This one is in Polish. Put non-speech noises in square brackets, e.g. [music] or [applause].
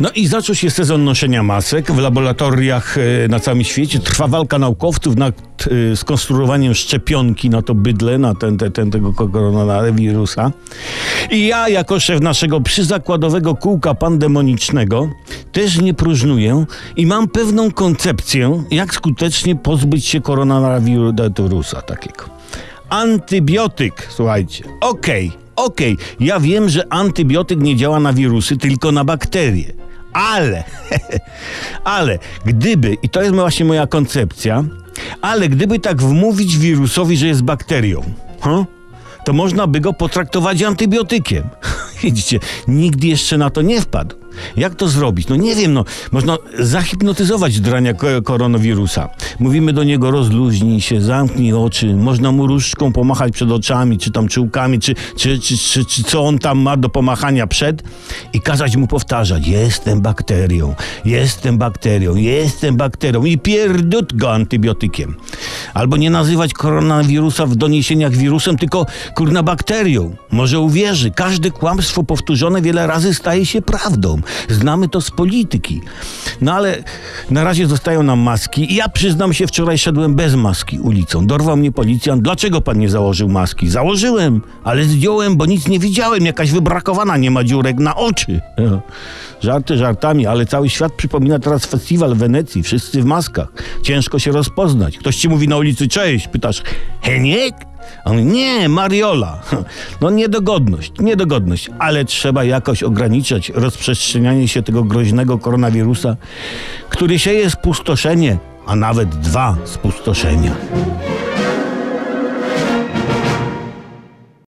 No i zaczął się sezon noszenia masek. W laboratoriach e, na całym świecie trwa walka naukowców nad e, skonstruowaniem szczepionki na to bydle, na ten, ten, ten tego koronawirusa. I ja, jako szef naszego przyzakładowego kółka pandemonicznego, też nie próżnuję i mam pewną koncepcję, jak skutecznie pozbyć się koronawirusa takiego. Antybiotyk, słuchajcie. Okej, okej, ja wiem, że antybiotyk nie działa na wirusy, tylko na bakterie. Ale, [laughs] ale gdyby, i to jest właśnie moja koncepcja, ale gdyby tak wmówić wirusowi, że jest bakterią, huh? to można by go potraktować antybiotykiem. [laughs] Widzicie, nikt jeszcze na to nie wpadł. Jak to zrobić? No nie wiem, no można zahipnotyzować drania ko- koronawirusa. Mówimy do niego rozluźnij się, zamknij oczy, można mu różdżką pomachać przed oczami, czy tam czułkami, czy, czy, czy, czy, czy co on tam ma do pomachania przed i kazać mu powtarzać jestem bakterią, jestem bakterią, jestem bakterią i pierdut go antybiotykiem. Albo nie nazywać koronawirusa w doniesieniach wirusem, tylko kurna bakterią. Może uwierzy, każde kłamstwo powtórzone wiele razy staje się prawdą. Znamy to z polityki. No ale na razie zostają nam maski i ja przyznam się, wczoraj szedłem bez maski ulicą. Dorwał mnie policjant. Dlaczego pan nie założył maski? Założyłem, ale zdjąłem, bo nic nie widziałem. Jakaś wybrakowana, nie ma dziurek na oczy. [laughs] Żarty żartami, ale cały świat przypomina teraz festiwal w Wenecji. Wszyscy w maskach. Ciężko się rozpoznać. Ktoś ci mówi na ulicy, cześć. Pytasz, Heniek? A on nie, Mariola. [laughs] No niedogodność, niedogodność, ale trzeba jakoś ograniczać rozprzestrzenianie się tego groźnego koronawirusa, który sieje spustoszenie, a nawet dwa spustoszenia.